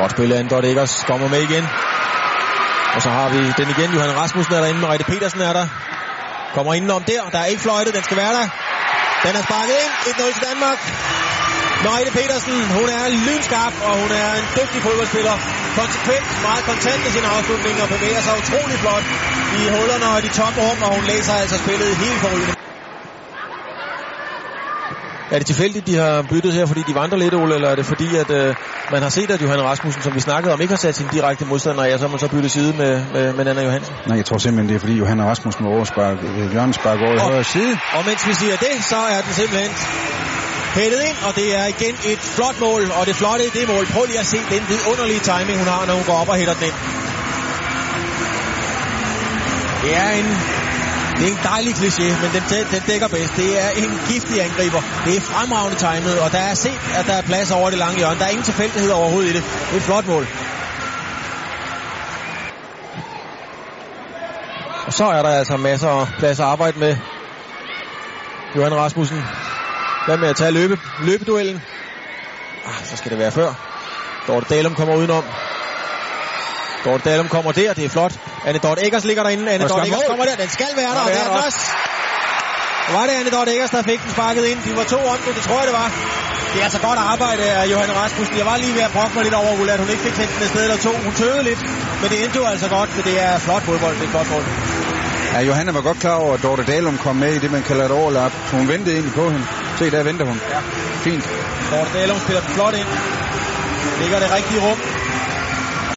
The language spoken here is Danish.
Godt spillet af Andot Eggers. Kommer med igen. Og så har vi den igen. Johan Rasmussen er derinde. Merete Petersen er der. Kommer indenom der. Der er ikke fløjtet. Den skal være der. Den er sparket ind. 1-0 til Danmark. Merete Petersen, hun er lynskarp, og hun er en dygtig fodboldspiller. Konsekvent, meget kontant i sin afslutning og bevæger sig utrolig flot i hullerne og de tomme rum, og hun læser altså spillet helt forrygende. Er det tilfældigt, de har byttet her, fordi de vandrer lidt, Ole, eller er det fordi, at øh, man har set, at Johan Rasmussen, som vi snakkede om, ikke har sat sin direkte modstander af, og så har man så byttet side med, med, med Anna Johansen? Nej, jeg tror simpelthen, det er fordi Johan Rasmussen var overspark, øh, Jørgen spark over i højre side. Og mens vi siger det, så er den simpelthen hættet ind, og det er igen et flot mål, og det flotte i det mål. Prøv lige at se den vidunderlige timing, hun har, når hun går op og hætter den ind. Det er en, det er en dejlig kliché, men den, den dækker bedst. Det er en giftig angriber. Det er fremragende timet, og der er set, at der er plads over det lange hjørne. Der er ingen tilfældighed overhovedet i det. Det er et flot mål. Og så er der altså masser af plads at arbejde med. Johan Rasmussen hvad med at tage løbe, løbeduellen? Ah, så skal det være før. Dorte Dalum kommer udenom. Dorte Dalum kommer der, det er flot. Anne Dorte Eggers ligger derinde. Anne Dorte Eggers kommer der, den skal være der, og det er den også. Var det Anne Dorte Eggers, der fik den sparket ind? De var to om det, det tror jeg det var. Det er altså godt arbejde af Johanne Rasmussen. Jeg var lige ved at brokke mig lidt over, Ulla, at hun ikke fik sendt den afsted eller to. Hun tøvede lidt, men det endte jo altså godt, for det er flot fodbold. Det er flot mål. Ja, Johanna var godt klar over, at Dorte Dalum kom med i det, man kalder et overlap. Så hun ventede egentlig på hende. Se, der venter hun. Ja. Fint. Dorte Dalum spiller flot ind. Ligger det rigtige rum.